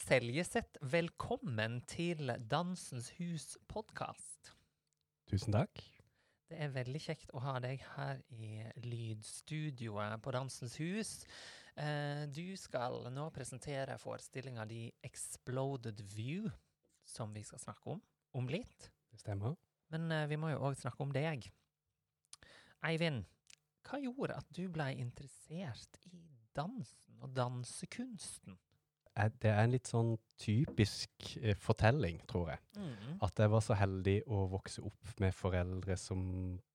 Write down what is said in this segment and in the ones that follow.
Seljeseth, velkommen til Dansens Hus podkast. Tusen takk. Det er veldig kjekt å ha deg her i lydstudioet på Dansens Hus. Eh, du skal nå presentere forestillinga di Exploded View, som vi skal snakke om om litt. Det stemmer. Men eh, vi må jo òg snakke om deg. Eivind, hva gjorde at du ble interessert i dansen og dansekunsten? Det er en litt sånn typisk eh, fortelling, tror jeg. Mm. At jeg var så heldig å vokse opp med foreldre som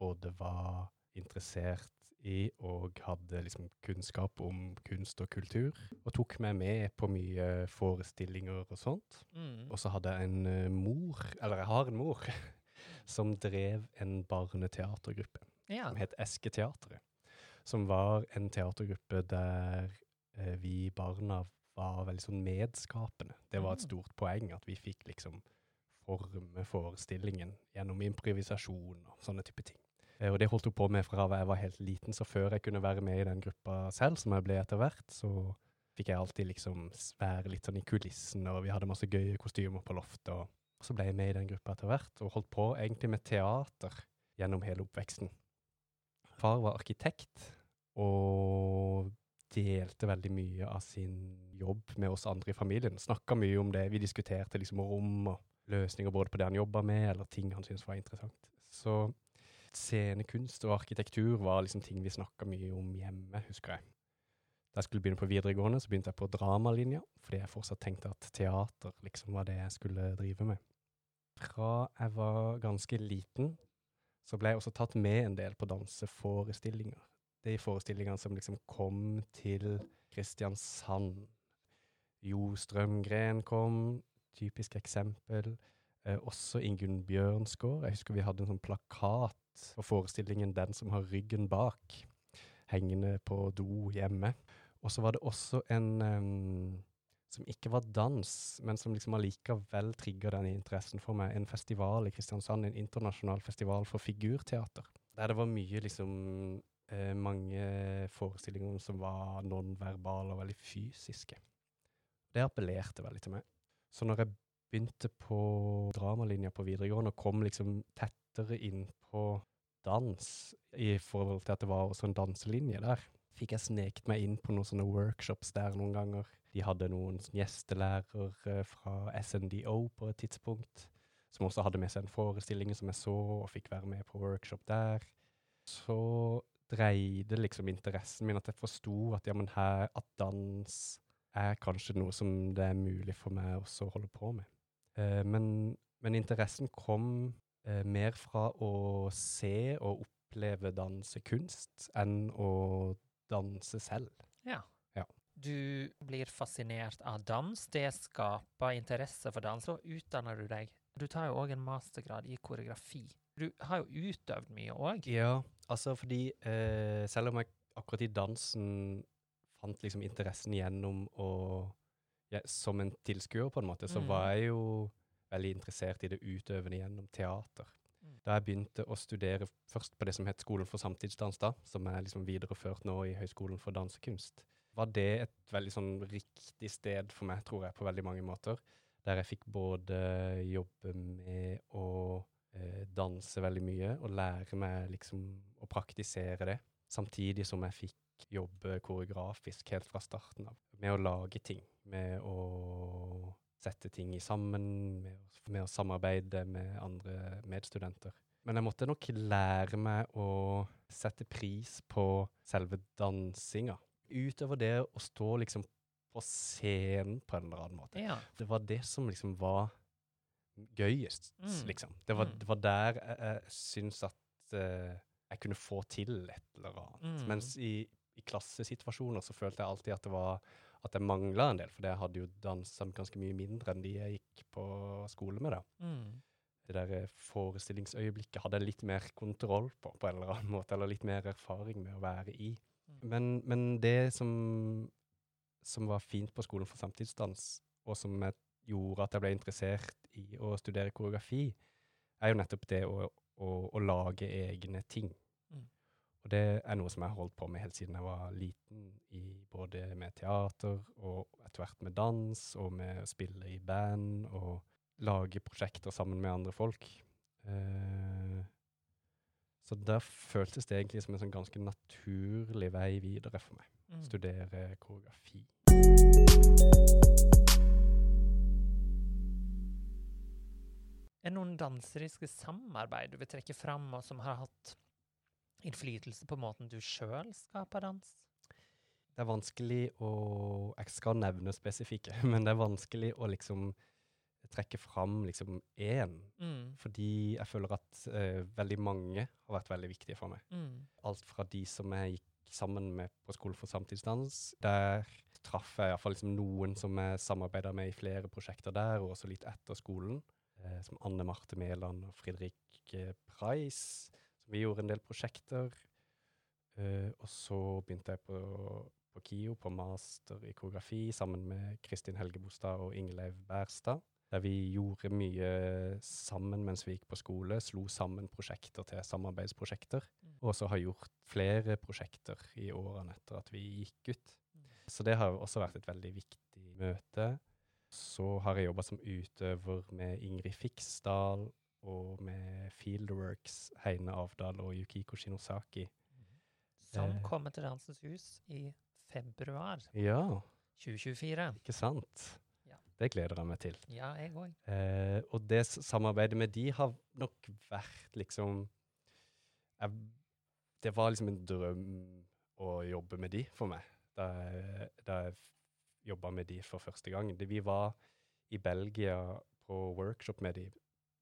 både var interessert i og hadde liksom kunnskap om kunst og kultur, og tok meg med på mye forestillinger og sånt. Mm. Og så hadde jeg en eh, mor, eller jeg har en mor, som drev en barneteatergruppe. Ja. som het Esketeatret. Som var en teatergruppe der eh, vi barna var veldig sånn medskapende. Det var et Mm. stort poeng at vi fikk liksom forme forestillingen gjennom improvisasjon og sånne type ting. Eh, og det holdt hun på med fra jeg var helt liten, så før jeg kunne være med i den gruppa selv, som jeg ble etter hvert, så fikk jeg alltid liksom være litt sånn i kulissen, og vi hadde masse gøye kostymer på loftet, og så ble jeg med i den gruppa etter hvert, og holdt på egentlig med teater gjennom hele oppveksten. Far var arkitekt og delte veldig mye av sin jobb med oss andre i familien. Snakka mye om det. Vi diskuterte liksom rom og løsninger både på det han jobba med, eller ting han syntes var interessant. Så scenekunst og arkitektur var liksom ting vi snakka mye om hjemme, husker jeg. Da jeg skulle begynne på videregående, så begynte jeg på dramalinja, fordi jeg fortsatt tenkte at teater liksom var det jeg skulle drive med. Fra jeg var ganske liten, så ble jeg også tatt med en del på danseforestillinger. De forestillingene som liksom kom til Kristiansand. Jo Strømgren kom, typisk eksempel. Eh, også Ingunn Bjørnsgaard. Jeg husker vi hadde en sånn plakat for forestillingen 'Den som har ryggen bak', hengende på do hjemme. Og så var det også en um, som ikke var dans, men som liksom allikevel trigga den interessen for meg. En festival i Kristiansand, en internasjonal festival for figurteater. Der det var mye liksom eh, mange forestillinger som var nonverbale og veldig fysiske. Det appellerte veldig til meg. Så når jeg begynte på dramalinja på videregående og kom liksom tettere inn på dans i forhold til at det var også en danselinje der, fikk jeg sneket meg inn på noen sånne workshops der noen ganger. De hadde noen gjestelærer gjestelærere fra SNDO på et tidspunkt, som også hadde med seg en forestilling som jeg så, og fikk være med på workshop der. Så dreide liksom interessen min at jeg forsto at ja, her, at dans er kanskje noe som det er mulig for meg også å holde på med. Eh, men, men interessen kom eh, mer fra å se og oppleve dansekunst enn å danse selv. Ja. Ja. Du blir fascinert av dans. Det skaper interesse for dans. Så utdanner du deg. Du tar jo òg en mastergrad i koreografi. Du har jo utøvd mye òg. Ja, altså fordi eh, selv om jeg akkurat i dansen fant liksom interessen gjennom å ja, Som en tilskuer, på en måte, så Mm. var jeg jo veldig interessert i det utøvende gjennom teater. Mm. Da jeg begynte å studere først på det som het Skolen for samtidsdans, da, som er liksom videreført nå i Høgskolen for dansekunst, var det et veldig sånn riktig sted for meg, tror jeg, på veldig mange måter. Der jeg fikk både jobbe med å eh, danse veldig mye og lære meg liksom å praktisere det, samtidig som jeg fikk jobbe koreografisk helt fra starten av. Med å lage ting, med å sette ting i sammen, med å, med å samarbeide med andre medstudenter. Men jeg måtte nok lære meg å sette pris på selve dansinga. Utover det å stå liksom på scenen på en eller annen måte. Ja. Det var det som liksom var gøyest, Mm. liksom. Det var, Mm. det var der jeg, jeg syns at uh, jeg kunne få til et eller annet. Mm. Mens i, i klassesituasjoner så følte jeg alltid at det var at jeg mangla en del, for jeg hadde jo dansa ganske mye mindre enn de jeg gikk på skole med. da. Mm. Det der eh, forestillingsøyeblikket hadde jeg litt mer kontroll på, på en eller annen måte, eller litt mer erfaring med å være i. Mm. Men, men det som, som var fint på Skolen for samtidsdans, og som jeg gjorde at jeg ble interessert i å studere koreografi, er jo nettopp det å, å, å lage egne ting. Mm. Og det er noe som jeg har holdt på med helt siden jeg var liten, i både med teater og etter hvert med dans, og med å spille i band og lage prosjekter sammen med andre folk. Eh, så der føltes det egentlig som en sånn ganske naturlig vei videre for meg. Mm. Studere koreografi. Er det noen danseriske samarbeid du vil trekke fram, og som har hatt innflytelse på måten du sjøl skaper dans? Det er vanskelig å Jeg skal nevne spesifikke, men det er vanskelig å liksom trekke fram liksom én. Mm. Fordi jeg føler at uh, veldig mange har vært veldig viktige for meg. Mm. Alt fra de som jeg gikk sammen med på Skole for samtidsdans. Der traff jeg iallfall liksom noen som jeg samarbeida med i flere prosjekter der, og også litt etter skolen. Eh, som Anne Marte Mæland og Fridrik eh, Preis. Så vi gjorde en del prosjekter. Eh, og så begynte jeg på, på KIO, på master i koreografi, sammen med Kristin Helgebostad og Ingleiv Bærstad. Der vi gjorde mye sammen mens vi gikk på skole, slo sammen prosjekter til samarbeidsprosjekter. Mm. Og så har gjort flere prosjekter i årene etter at vi gikk ut. Mm. Så det har også vært et veldig viktig møte. Så har jeg jobba som utøver med Ingrid Fiksdal og med Fieldworks, Heine Avdal og Yukiko Shinosaki. Som Eh. kommer til Dansens Hus i februar Ja, 2024. ikke sant? Ja. Det gleder jeg meg til. Ja, jeg òg. Eh, og det samarbeidet med de har nok vært liksom jeg, Det var liksom en drøm å jobbe med de for meg, da jeg, da jeg jobba med de for første gang. Det, vi var i Belgia på workshop med de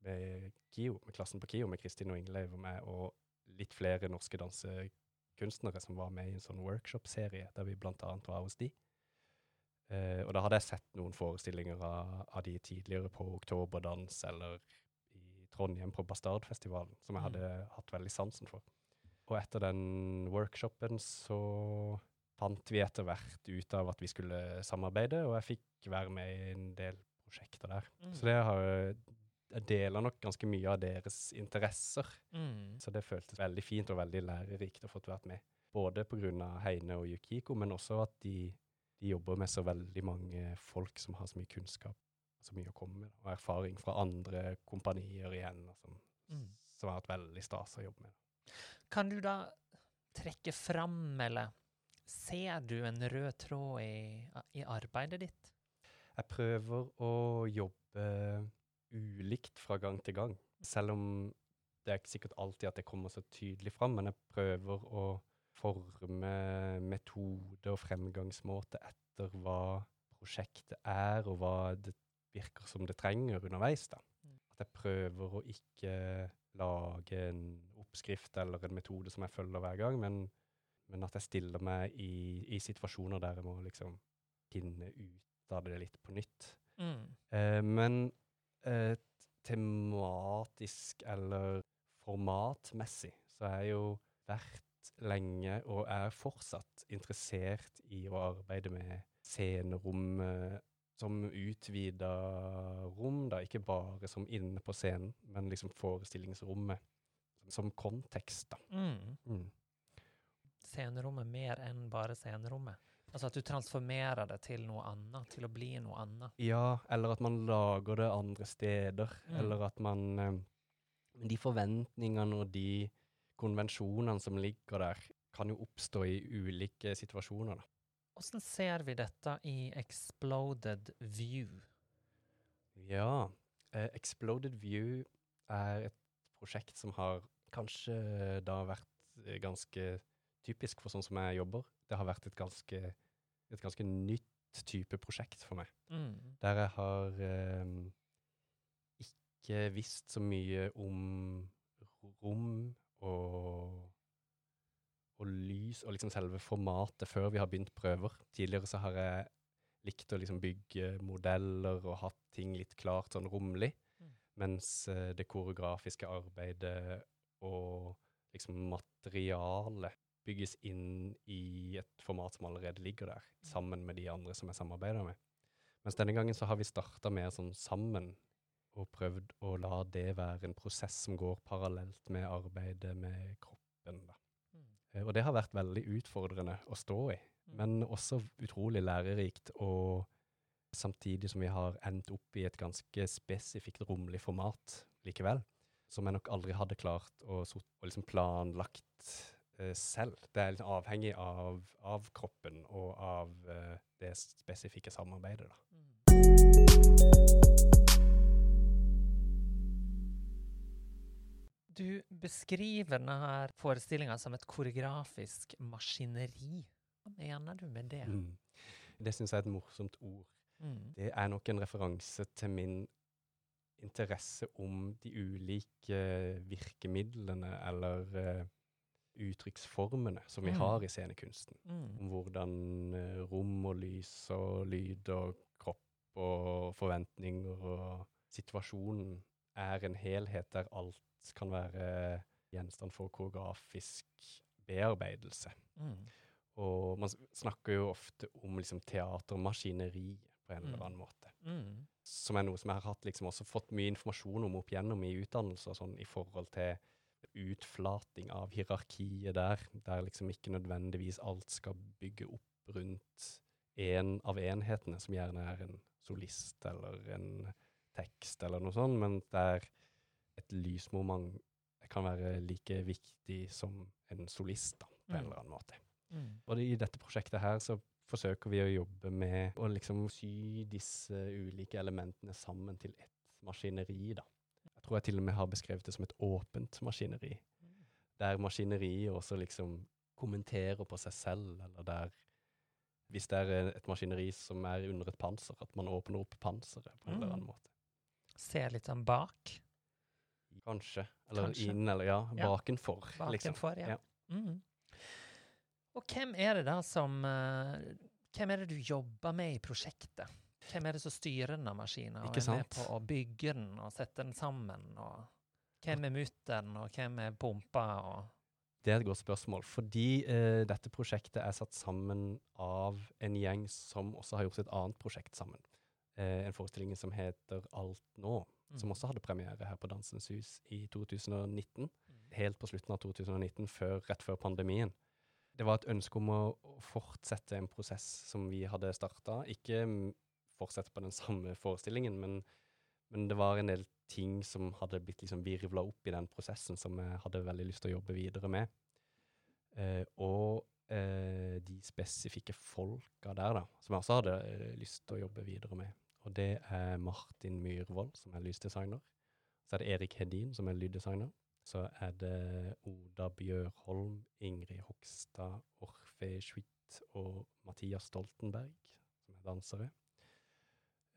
med KIO, med klassen på KIO, med Kristin og Ingleiv og meg, og litt flere norske dansekunstnere som var med i en sånn workshop-serie, der vi blant annet var hos de. Eh, og da hadde jeg sett noen forestillinger av, av de tidligere på Oktoberdans eller i Trondheim på Bastardfestivalen, som jeg Mm. hadde hatt veldig sansen for. Og etter den workshopen så fant vi etter hvert ut av at vi skulle samarbeide, og jeg fikk være med i en del prosjekter der. Mm. Så det har Jeg deler nok ganske mye av deres interesser. Mm. Så det føltes veldig fint og veldig lærerikt å få vært med. Både pga. Heine og Yukiko, men også at de, de jobber med så veldig mange folk som har så mye kunnskap så mye å komme med, og erfaring fra andre kompanier igjen, som, Mm. som har vært veldig stas å jobbe med. Kan du da trekke fram, eller ser du en rød tråd i, i arbeidet ditt? Jeg prøver å jobbe ulikt fra gang til gang, selv om det er ikke sikkert alltid at det kommer så tydelig fram, men jeg prøver å forme metode og fremgangsmåte etter hva prosjektet er, og hva det virker som det trenger underveis. da. Mm. At jeg prøver å ikke lage en oppskrift eller en metode som jeg følger hver gang, men, men at jeg stiller meg i, i situasjoner der jeg må liksom finne ut av det litt på nytt. Mm. Eh, men eh, tematisk eller formatmessig så har jeg jo vært lenge, og er fortsatt, interessert i å arbeide med scenerom eh, som utvida rom, da. Ikke bare som inne på scenen, men liksom forestillingsrommet som kontekst, da. Mm. Mm. Scenerommet mer enn bare scenerommet. Altså at du transformerer det til noe annet, til å bli noe annet. Ja, eller at man lager det andre steder, Mm. eller at man Men De forventningene og de konvensjonene som ligger der, kan jo oppstå i ulike situasjoner, da. Hvordan ser vi dette i Exploded View? Ja. eh, Exploded View er et prosjekt som har kanskje da vært eh, ganske typisk for sånn som jeg jobber. Det har vært et ganske, et ganske nytt type prosjekt for meg. Mm. Der jeg har eh, ikke visst så mye om rom og, og lys og liksom selve formatet før vi har begynt prøver. Tidligere så har jeg likt å liksom bygge modeller og hatt ting litt klart sånn romlig, Mm. mens eh, det koreografiske arbeidet og liksom materialet bygges inn i et format som allerede ligger der, sammen med de andre som jeg samarbeider med. Mens denne gangen så har vi starta mer sånn sammen, og prøvd å la det være en prosess som går parallelt med arbeidet med kroppen. Da. Mm. Eh, og det har vært veldig utfordrende å stå i, Mm. men også utrolig lærerikt. Og samtidig som vi har endt opp i et ganske spesifikt romlig format likevel, som jeg nok aldri hadde klart å, liksom planlagt selv. Det er litt avhengig av, av kroppen og av eh, det spesifikke samarbeidet. da. Du beskriver denne forestillinga som et koreografisk maskineri. Hva mener du med det? Mm. Det syns jeg er et morsomt ord. Mm. Det er nok en referanse til min interesse om de ulike virkemidlene eller eh, uttrykksformene som vi Mm. har i scenekunsten. Mm. Om hvordan eh, rom og lys og lyd og kropp og forventninger og situasjonen er en helhet der alt kan være gjenstand for koreografisk bearbeidelse. Mm. Og man snakker jo ofte om liksom teatermaskineri på en eller Mm. annen måte. Mm. Som er noe som jeg har hatt liksom også fått mye informasjon om opp gjennom i utdannelse sånn, i forhold til utflating av hierarkiet der, der liksom ikke nødvendigvis alt skal bygge opp rundt en av enhetene, som gjerne er en solist eller en tekst eller noe sånt, men der et lysmoment kan være like viktig som en solist, da, på en Mm. eller annen måte. Mm. Og i dette prosjektet her så forsøker vi å jobbe med å liksom sy disse ulike elementene sammen til ett maskineri, da. Tror jeg til og med har beskrevet det som et åpent maskineri, Mm. der maskineriet også liksom kommenterer på seg selv, eller der hvis det er et maskineri som er under et panser, at man åpner opp panseret på en eller Mm. annen måte. Se litt sånn bak. Kanskje. Eller Kanskje. inn, eller ja, Ja. bakenfor, liksom. For, ja. Ja. Mm. Og hvem er det da som eh, Hvem er det du jobber med i prosjektet? Hvem er det som styrer denne maskinen og er med på å bygge den og sette den sammen? Og hvem er mutteren, og hvem er pumpa? Og Det er et godt spørsmål, fordi eh, dette prosjektet er satt sammen av en gjeng som også har gjort et annet prosjekt sammen. Eh, en forestilling som heter Alt nå, som Mm. også hadde premiere her på Dansens Hus i 2019. Mm. Helt på slutten av 2019, før, rett før pandemien. Det var et ønske om å, fortsette en prosess som vi hadde starta. Ikke fortsette på den samme forestillingen, men, men det var en del ting som hadde blitt liksom virvla opp i den prosessen, som jeg hadde veldig lyst til å jobbe videre med. Eh, og eh, de spesifikke folka der, da, som jeg også hadde eh, lyst til å jobbe videre med. Og det er Martin Myhrvold, som er lysdesigner. Så er det Erik Hedin, som er lyddesigner. Så er det Oda Bjørholm, Ingrid Hogstad, Orfe Schwitt og Mathias Stoltenberg, som er dansere.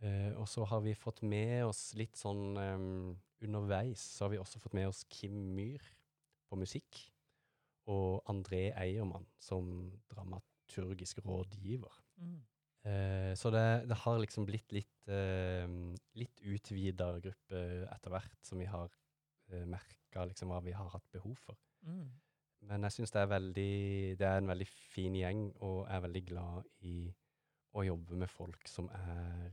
Eh, og så har vi fått med oss litt sånn um, underveis, så har vi også fått med oss Kim Myhr på musikk, og André Eiermann som dramaturgisk rådgiver. Mm. Eh, så det, det har liksom blitt litt, eh, litt utvida gruppe etter hvert, som vi har eh, merka liksom hva vi har hatt behov for. Mm. Men jeg syns det er veldig Det er en veldig fin gjeng, og jeg er veldig glad i å jobbe med folk som er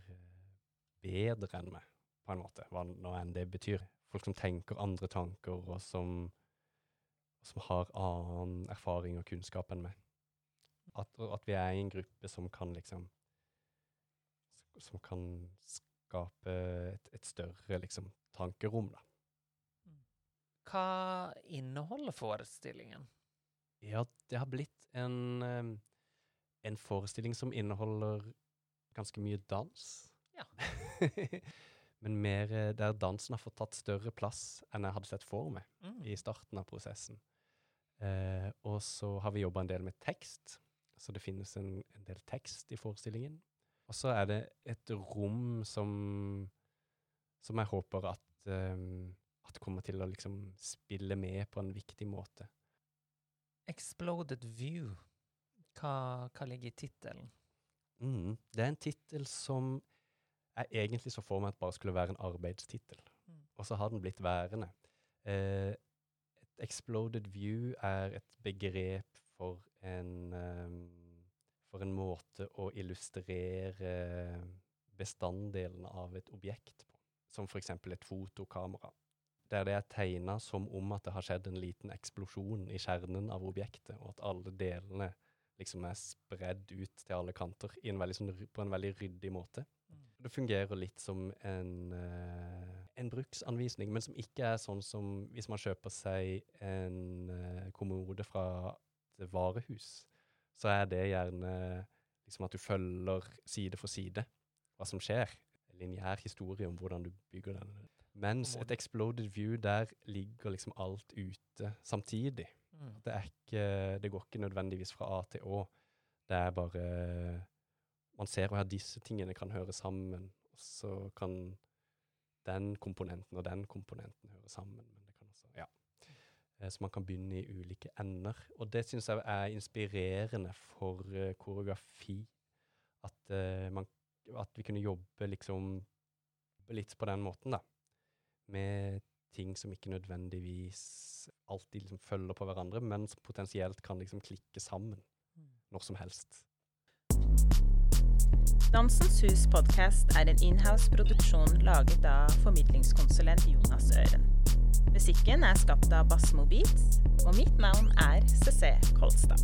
bedre enn meg, på en måte, hva nå enn det betyr. Folk som tenker andre tanker, og som, som har annen erfaring og kunnskap enn meg. At, at vi er i en gruppe som kan liksom Som kan skape et, et større liksom tankerom, da. Hva inneholder forestillingen? Ja, det har blitt en, en forestilling som inneholder ganske mye dans. Ja. Men mer eh, der dansen har fått tatt større plass enn jeg hadde sett for meg Mm. i starten av prosessen. Eh, og så har vi jobba en del med tekst, så det finnes en, en del tekst i forestillingen. Og så er det et rom som, som jeg håper at, um, at kommer til å liksom spille med på en viktig måte. Exploded View. Hva, hva ligger i tittelen? Mm. Det er en tittel som jeg egentlig så for meg at bare skulle være en arbeidstittel, Mm. og så har den blitt værende. Eh, et exploded view er et begrep for en, um, for en måte å illustrere bestanddelene av et objekt på, som eksempel et fotokamera. der det er tegna som om at det har skjedd en liten eksplosjon i kjernen av objektet, og at alle delene liksom er spredd ut til alle kanter en sånn, på en veldig ryddig måte. Det fungerer litt som en, uh, en, bruksanvisning, men som ikke er sånn som hvis man kjøper seg en uh, kommode fra et varehus, så er det gjerne liksom at du følger side for side hva som skjer. En lineær historie om hvordan du bygger den mens et exploded view, der ligger liksom alt ute samtidig. Mm. Det, ikke, det, går ikke nødvendigvis fra A til Å. Det er bare Man ser at disse tingene kan høre sammen, og så kan den komponenten og den komponenten høre sammen. Men det kan også, ja. Eh, så man kan begynne i ulike ender. Og det syns jeg er inspirerende for uh, koreografi. At, uh, man, at vi kunne jobbe liksom litt på den måten, da med ting som ikke nødvendigvis alltid liksom følger på hverandre, men som potensielt kan liksom klikke sammen mm. når som helst. Dansens Hus podkast er en inhouse-produksjon laget av formidlingskonsulent Jonas Øren. Musikken er skapt av Bassmo Beats, og mitt navn er CC Kolstad.